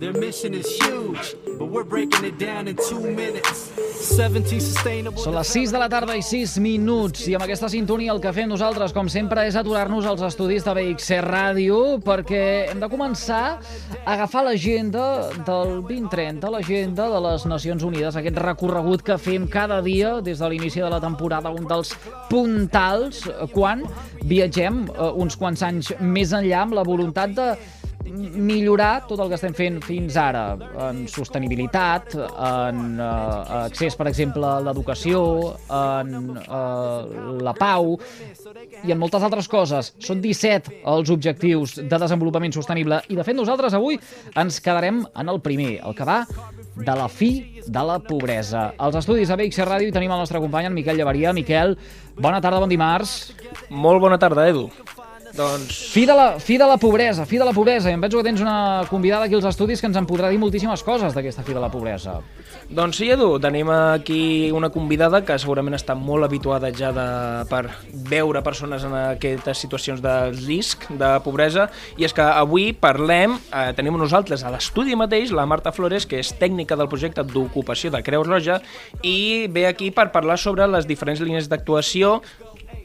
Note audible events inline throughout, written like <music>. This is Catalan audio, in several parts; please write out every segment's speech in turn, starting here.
Their mission is huge, but we're breaking it down in two minutes. 17 sustainable. Són les 6 de la tarda i 6 minuts i amb aquesta sintonia el que fem nosaltres, com sempre, és aturar-nos als estudis de BXC Ràdio perquè hem de començar a agafar l'agenda del 2030, l'agenda de les Nacions Unides, aquest recorregut que fem cada dia des de l'inici de la temporada, un dels puntals quan viatgem eh, uns quants anys més enllà amb la voluntat de millorar tot el que estem fent fins ara en sostenibilitat, en eh, accés, per exemple, a l'educació, en eh, la pau i en moltes altres coses. Són 17 els objectius de desenvolupament sostenible i, de fet, nosaltres avui ens quedarem en el primer, el que va de la fi de la pobresa. Als estudis de BXC Ràdio tenim el nostre company, en Miquel Llevaria. Miquel, bona tarda, bon dimarts. Molt bona tarda, Edu. Doncs Fi de, la, fi de la pobresa, fi de la pobresa. I em penso que tens una convidada aquí als estudis que ens en podrà dir moltíssimes coses d'aquesta fi de la pobresa. Doncs sí, Edu, tenim aquí una convidada que segurament està molt habituada ja de, per veure persones en aquestes situacions de risc, de pobresa, i és que avui parlem, eh, tenim nosaltres a l'estudi mateix la Marta Flores, que és tècnica del projecte d'ocupació de Creu Roja, i ve aquí per parlar sobre les diferents línies d'actuació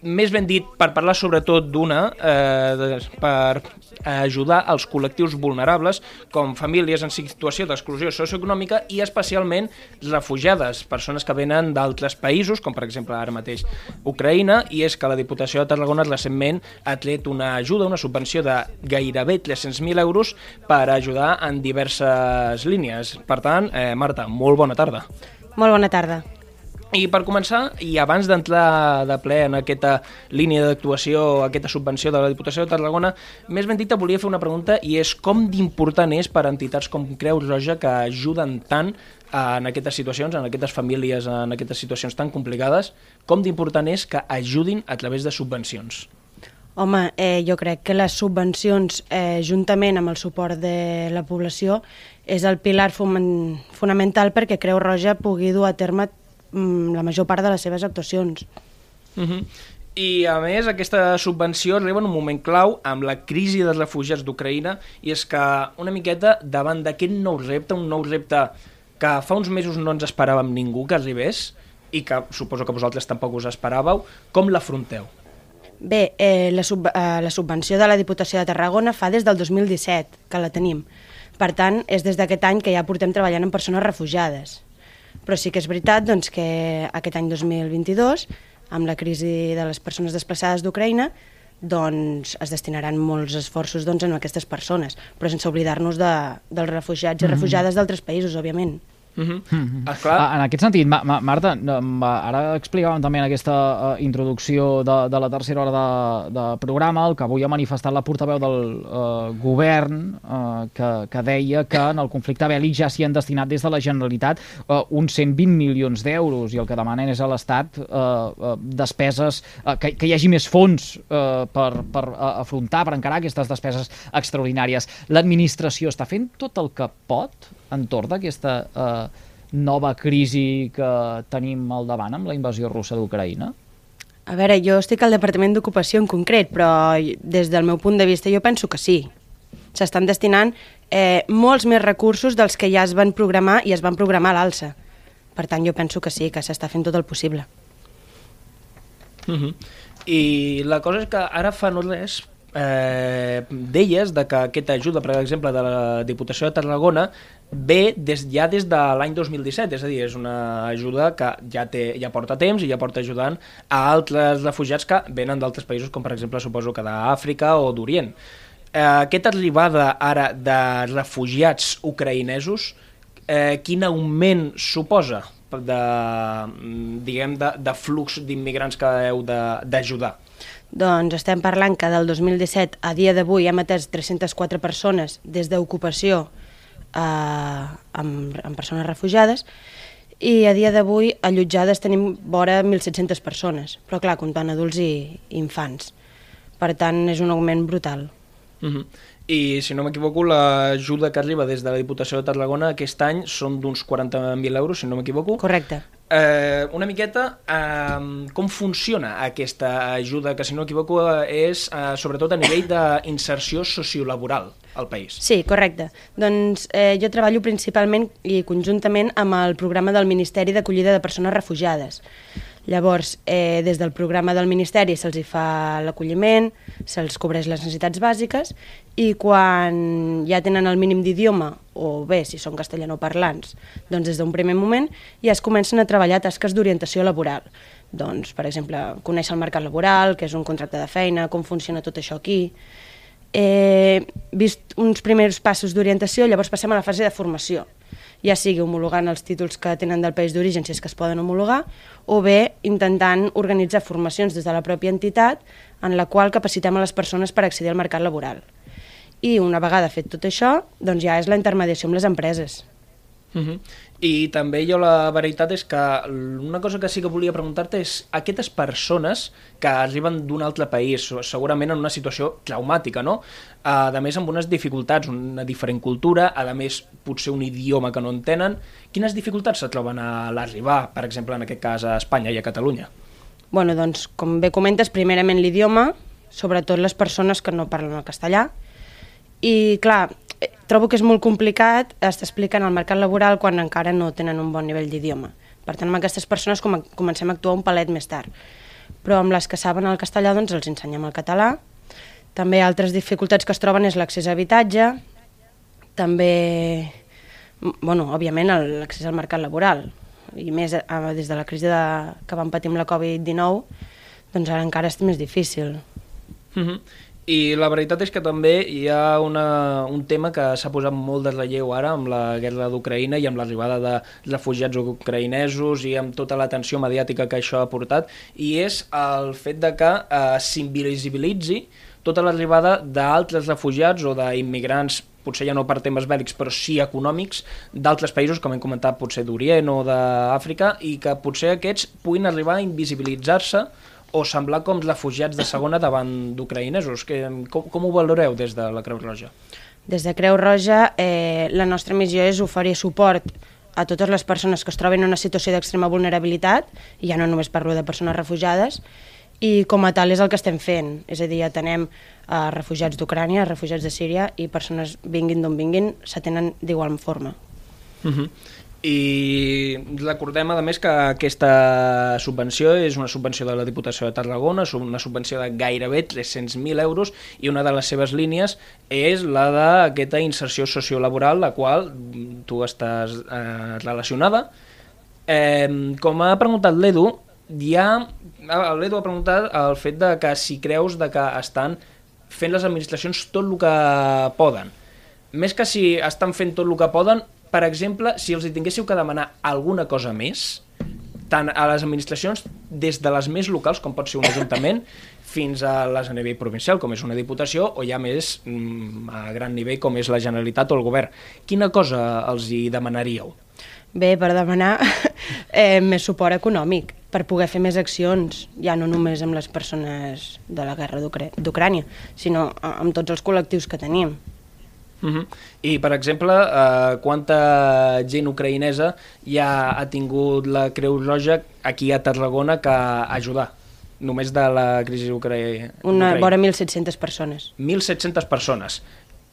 més ben dit, per parlar sobretot d'una, eh, per ajudar els col·lectius vulnerables, com famílies en situació d'exclusió socioeconòmica i especialment refugiades, persones que venen d'altres països, com per exemple ara mateix Ucraïna, i és que la Diputació de Tarragona recentment ha tret una ajuda, una subvenció de gairebé 300.000 euros per ajudar en diverses línies. Per tant, eh, Marta, molt bona tarda. Molt bona tarda. I per començar, i abans d'entrar de ple en aquesta línia d'actuació, aquesta subvenció de la Diputació de Tarragona, més ben dit, volia fer una pregunta i és com d'important és per a entitats com Creu Roja que ajuden tant en aquestes situacions, en aquestes famílies, en aquestes situacions tan complicades, com d'important és que ajudin a través de subvencions. Home, eh, jo crec que les subvencions, eh, juntament amb el suport de la població, és el pilar fonamental perquè Creu Roja pugui dur a terme la major part de les seves actuacions. Uh -huh. I, a més, aquesta subvenció arriba en un moment clau amb la crisi dels refugiats d'Ucraïna i és que una miqueta davant d'aquest nou repte, un nou repte que fa uns mesos no ens esperàvem ningú que arribés i que suposo que vosaltres tampoc us esperàveu, com l'afronteu? Bé, eh, la, sub, eh, la subvenció de la Diputació de Tarragona fa des del 2017 que la tenim. Per tant, és des d'aquest any que ja portem treballant amb persones refugiades. Però sí que és veritat doncs, que aquest any 2022, amb la crisi de les persones desplaçades d'Ucraïna, doncs es destinaran molts esforços doncs, en aquestes persones, però sense oblidar-nos de, dels refugiats i refugiades d'altres països, òbviament. Uh -huh. Mm -hmm. Esclar, En aquest sentit, Ma Ma Marta, ma- ara explicàvem també en aquesta uh, introducció de, de la tercera hora de, de programa el que avui ha manifestat la portaveu del uh, govern uh, que, que deia que en el conflicte bèl·lic ja s'hi han destinat des de la Generalitat uh, uns 120 milions d'euros i el que demanen és a l'Estat uh, uh, despeses, uh, que, que hi hagi més fons uh, per, per uh, afrontar, per encarar aquestes despeses extraordinàries. L'administració està fent tot el que pot entorn d'aquesta eh, nova crisi que tenim al davant amb la invasió russa d'Ucraïna? A veure, jo estic al Departament d'Ocupació en concret, però des del meu punt de vista jo penso que sí. S'estan destinant eh, molts més recursos dels que ja es van programar i es van programar a l'alça. Per tant, jo penso que sí, que s'està fent tot el possible. Uh -huh. I la cosa és que ara fa no res eh, deies de que aquesta ajuda, per exemple, de la Diputació de Tarragona ve des, ja des de l'any 2017, és a dir, és una ajuda que ja, té, ja porta temps i ja porta ajudant a altres refugiats que venen d'altres països, com per exemple suposo que d'Àfrica o d'Orient. Eh, aquesta arribada ara de refugiats ucraïnesos, eh, quin augment suposa de, diguem, de, de flux d'immigrants que heu d'ajudar? Doncs estem parlant que del 2017 a dia d'avui hem atès 304 persones des d'ocupació eh, amb, amb persones refugiades i a dia d'avui allotjades tenim vora 1.700 persones, però clar, comptant adults i, infants. Per tant, és un augment brutal. Uh -huh. I, si no m'equivoco, l'ajuda que arriba des de la Diputació de Tarragona aquest any són d'uns 40.000 euros, si no m'equivoco. Correcte. Eh, una miqueta, eh, com funciona aquesta ajuda, que si no m'equivoco és eh, sobretot a nivell d'inserció sociolaboral al país? Sí, correcte. Doncs eh, jo treballo principalment i conjuntament amb el programa del Ministeri d'Acollida de Persones Refugiades. Llavors, eh, des del programa del Ministeri se'ls fa l'acolliment, se'ls cobreix les necessitats bàsiques i quan ja tenen el mínim d'idioma, o bé, si són castellanoparlants, doncs des d'un primer moment ja es comencen a treballar tasques d'orientació laboral. Doncs, per exemple, conèixer el mercat laboral, què és un contracte de feina, com funciona tot això aquí... Eh, vist uns primers passos d'orientació, llavors passem a la fase de formació ja sigui homologant els títols que tenen del país d'origen, si és que es poden homologar, o bé intentant organitzar formacions des de la pròpia entitat en la qual capacitem a les persones per accedir al mercat laboral. I una vegada fet tot això, doncs ja és la intermediació amb les empreses. Uh -huh. I també jo la veritat és que una cosa que sí que volia preguntar-te és aquestes persones que arriben d'un altre país, segurament en una situació traumàtica, no? A més, amb unes dificultats, una diferent cultura, a més, potser un idioma que no entenen. Quines dificultats se troben a l'arribar, per exemple, en aquest cas, a Espanya i a Catalunya? Bueno, doncs, com bé comentes, primerament l'idioma, sobretot les persones que no parlen el castellà, i, clar, eh, trobo que és molt complicat estar explicant el mercat laboral quan encara no tenen un bon nivell d'idioma. Per tant, amb aquestes persones com comencem a actuar un palet més tard. Però amb les que saben el castellà, doncs els ensenyem el català. També altres dificultats que es troben és l'accés a habitatge, també, bueno, òbviament, l'accés al mercat laboral. I més eh, des de la crisi de, que vam patir amb la Covid-19, doncs ara encara és més difícil. Mm -hmm. I la veritat és que també hi ha una, un tema que s'ha posat molt de relleu ara amb la guerra d'Ucraïna i amb l'arribada de refugiats ucraïnesos i amb tota la tensió mediàtica que això ha portat, i és el fet de que eh, s'invisibilitzi tota l'arribada d'altres refugiats o d'immigrants potser ja no per temes bèl·lics, però sí econòmics, d'altres països, com hem comentat, potser d'Orient o d'Àfrica, i que potser aquests puguin arribar a invisibilitzar-se o semblar com refugiats de segona davant d'ucraïnesos. Com, com ho valoreu des de la Creu Roja? Des de Creu Roja eh, la nostra missió és oferir suport a totes les persones que es troben en una situació d'extrema vulnerabilitat, i ja no només parlo de persones refugiades, i com a tal és el que estem fent, és a dir, atenem a refugiats d'Ucrània, refugiats de Síria, i persones vinguin d'on vinguin, s'atenen d'igual forma. Uh -huh i recordem a més que aquesta subvenció és una subvenció de la Diputació de Tarragona, una subvenció de gairebé 300.000 euros i una de les seves línies és la d'aquesta inserció sociolaboral, la qual tu estàs eh, relacionada. Eh, com ha preguntat l'Edu, ja l'Edu ha preguntat el fet de que si creus de que estan fent les administracions tot el que poden. Més que si estan fent tot el que poden, per exemple, si els hi tinguéssiu que demanar alguna cosa més, tant a les administracions, des de les més locals, com pot ser un ajuntament, <laughs> fins a les a nivell provincial, com és una diputació, o ja més mm, a gran nivell, com és la Generalitat o el govern. Quina cosa els hi demanaríeu? Bé, per demanar <laughs> eh, més suport econòmic, per poder fer més accions, ja no només amb les persones de la guerra d'Ucrània, sinó amb tots els col·lectius que tenim. Uh -huh. I, per exemple, eh, quanta gent ucraïnesa ja ha tingut la Creu Roja aquí a Tarragona que ajudar? Només de la crisi ucraïna. Una vora 1.700 persones. 1.700 persones.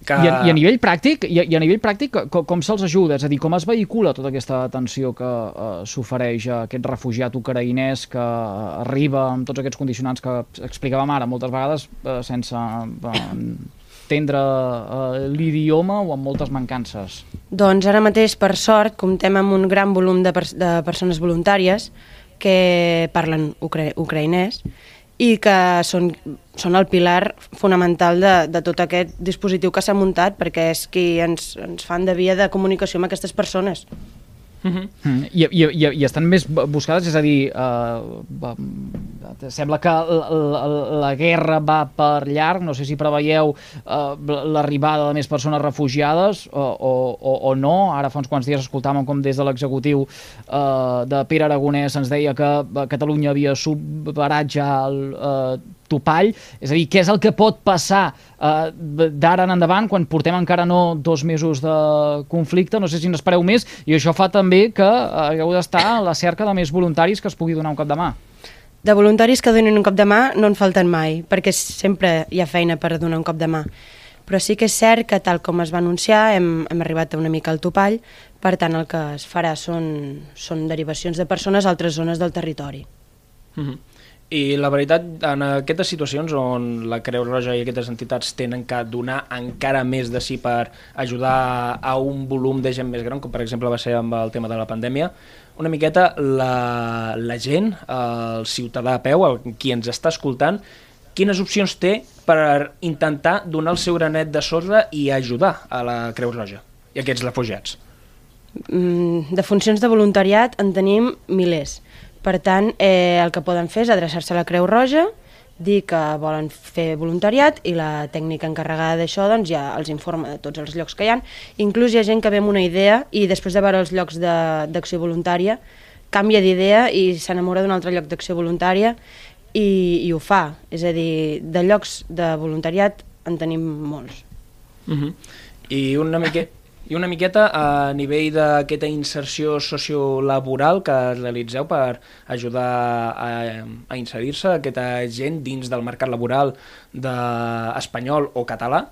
Que... I, a, I a nivell pràctic, i a, i a nivell pràctic com, com se'ls ajuda? És a dir, com es vehicula tota aquesta atenció que uh, s'ofereix a aquest refugiat ucraïnès que uh, arriba amb tots aquests condicionants que explicàvem ara moltes vegades uh, sense uh, entendre eh, l'idioma o amb moltes mancances? Doncs ara mateix, per sort, comptem amb un gran volum de, per de persones voluntàries que parlen ucra ucraïnès i que són, són el pilar fonamental de, de tot aquest dispositiu que s'ha muntat perquè és qui ens, ens fan de via de comunicació amb aquestes persones. Uh -huh. mm. I, i, i, I estan més buscades, és a dir, uh, sembla que la, la, la guerra va per llarg, no sé si preveieu eh, l'arribada de més persones refugiades o, o, o, no. Ara fa uns quants dies escoltàvem com des de l'executiu eh, de Pere Aragonès ens deia que Catalunya havia superat ja el eh, topall, és a dir, què és el que pot passar eh, d'ara en endavant quan portem encara no dos mesos de conflicte, no sé si n'espereu més, i això fa també que hagueu d'estar a la cerca de més voluntaris que es pugui donar un cop de mà. De voluntaris que donin un cop de mà no en falten mai, perquè sempre hi ha feina per donar un cop de mà. Però sí que és cert que, tal com es va anunciar, hem, hem arribat a una mica al topall, per tant el que es farà són, són derivacions de persones a altres zones del territori. Mm -hmm. I la veritat, en aquestes situacions on la Creu Roja i aquestes entitats tenen que donar encara més de sí per ajudar a un volum de gent més gran, com per exemple va ser amb el tema de la pandèmia, una miqueta la, la gent, el ciutadà a peu, el, qui ens està escoltant, quines opcions té per intentar donar el seu granet de sorra i ajudar a la Creu Roja i aquests refugiats? Mm, de funcions de voluntariat en tenim milers. Per tant, eh, el que poden fer és adreçar-se a la Creu Roja, dir que volen fer voluntariat i la tècnica encarregada d'això doncs, ja els informa de tots els llocs que hi ha. Inclús hi ha gent que ve amb una idea i després de veure els llocs d'acció voluntària canvia d'idea i s'enamora d'un altre lloc d'acció voluntària i, i ho fa. És a dir, de llocs de voluntariat en tenim molts. Uh -huh. I una mica, i una miqueta a nivell d'aquesta inserció sociolaboral que realitzeu per ajudar a, a inserir-se aquesta gent dins del mercat laboral de espanyol o català,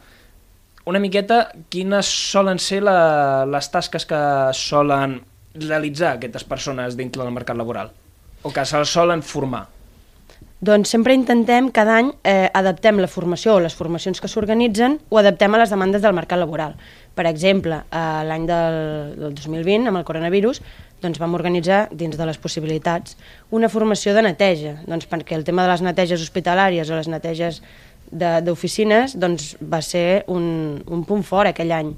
una miqueta quines solen ser la, les tasques que solen realitzar aquestes persones dintre del mercat laboral o que se'ls solen formar? Doncs sempre intentem, cada any, eh, adaptem la formació o les formacions que s'organitzen, o adaptem a les demandes del mercat laboral. Per exemple, eh, l'any del, del 2020, amb el coronavirus, doncs vam organitzar, dins de les possibilitats, una formació de neteja, doncs perquè el tema de les neteges hospitalàries o les neteges d'oficines doncs va ser un, un punt fort aquell any.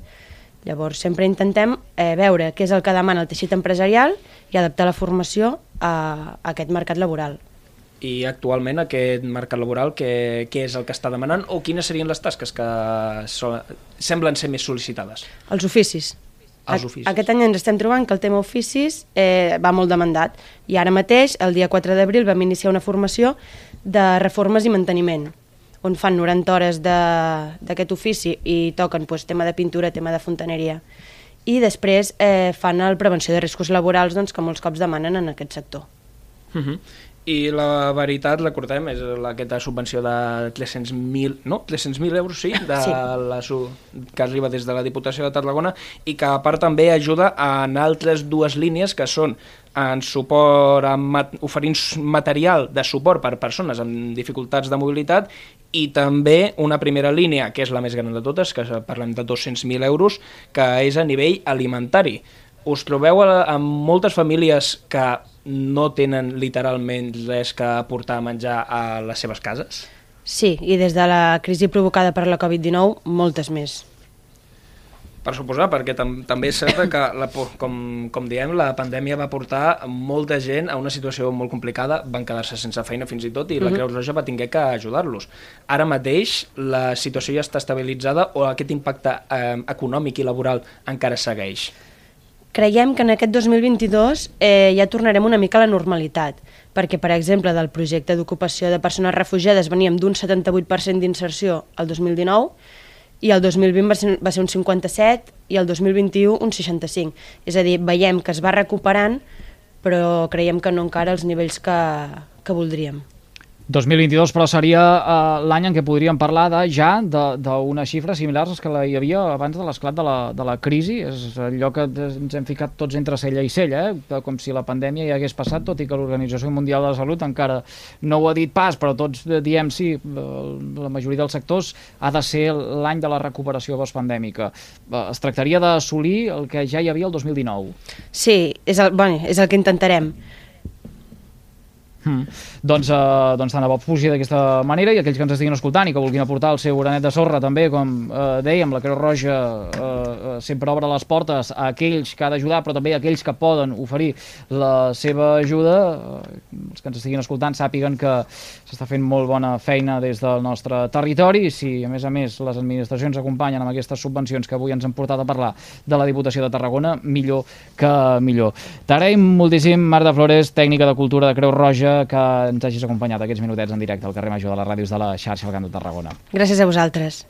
Llavors, sempre intentem eh, veure què és el que demana el teixit empresarial i adaptar la formació a, a aquest mercat laboral i actualment aquest mercat laboral què, què és el que està demanant o quines serien les tasques que so, semblen ser més sol·licitades? Els oficis. Els oficis. Aquest any ens estem trobant que el tema oficis eh, va molt demandat i ara mateix, el dia 4 d'abril, vam iniciar una formació de reformes i manteniment on fan 90 hores d'aquest ofici i toquen pues, tema de pintura, tema de fontaneria. I després eh, fan el prevenció de riscos laborals doncs, que molts cops demanen en aquest sector. Uh -huh. I la veritat, recordem, és la, aquesta subvenció de 300.000 no? 300.000 euros, sí, de sí. La, que arriba des de la Diputació de Tarragona i que a part també ajuda en altres dues línies que són en suport, en mat, oferint material de suport per persones amb dificultats de mobilitat i també una primera línia, que és la més gran de totes, que parlem de 200.000 euros, que és a nivell alimentari. Us trobeu amb moltes famílies que no tenen literalment res que aportar a menjar a les seves cases? Sí, i des de la crisi provocada per la Covid-19, moltes més. Per suposar, perquè tam també és cert que, la, com, com diem, la pandèmia va portar molta gent a una situació molt complicada, van quedar-se sense feina fins i tot, i la mhm. Creu Roja va tinguer que ajudar-los. Ara mateix la situació ja està estabilitzada o aquest impacte eh, econòmic i laboral encara segueix? Creiem que en aquest 2022 eh, ja tornarem una mica a la normalitat, perquè, per exemple, del projecte d'ocupació de persones refugiades veníem d'un 78% d'inserció al 2019 i el 2020 va ser, va ser un 57 i el 2021 un 65. És a dir, veiem que es va recuperant, però creiem que no encara als nivells que, que voldríem. 2022, però seria uh, l'any en què podríem parlar de, ja d'unes xifres similars als que hi havia abans de l'esclat de, la, de la crisi. És allò que ens hem ficat tots entre cella i cella, eh? com si la pandèmia ja hagués passat, tot i que l'Organització Mundial de la Salut encara no ho ha dit pas, però tots diem sí, la majoria dels sectors ha de ser l'any de la recuperació postpandèmica. Es tractaria d'assolir el que ja hi havia el 2019. Sí, és el, bueno, és el que intentarem. Doncs, eh, doncs tant de bo fugir d'aquesta manera i aquells que ens estiguin escoltant i que vulguin aportar el seu granet de sorra també, com eh, dèiem, la Creu Roja eh, sempre obre les portes a aquells que ha d'ajudar, però també a aquells que poden oferir la seva ajuda. Eh, els que ens estiguin escoltant sàpiguen que s'està fent molt bona feina des del nostre territori i si, a més a més, les administracions acompanyen amb aquestes subvencions que avui ens han portat a parlar de la Diputació de Tarragona, millor que millor. T'agraïm moltíssim, Marta Flores, tècnica de Cultura de Creu Roja, que ens hagis acompanyat aquests minutets en directe al carrer Major de les ràdios de la xarxa al Camp de Tarragona. Gràcies a vosaltres.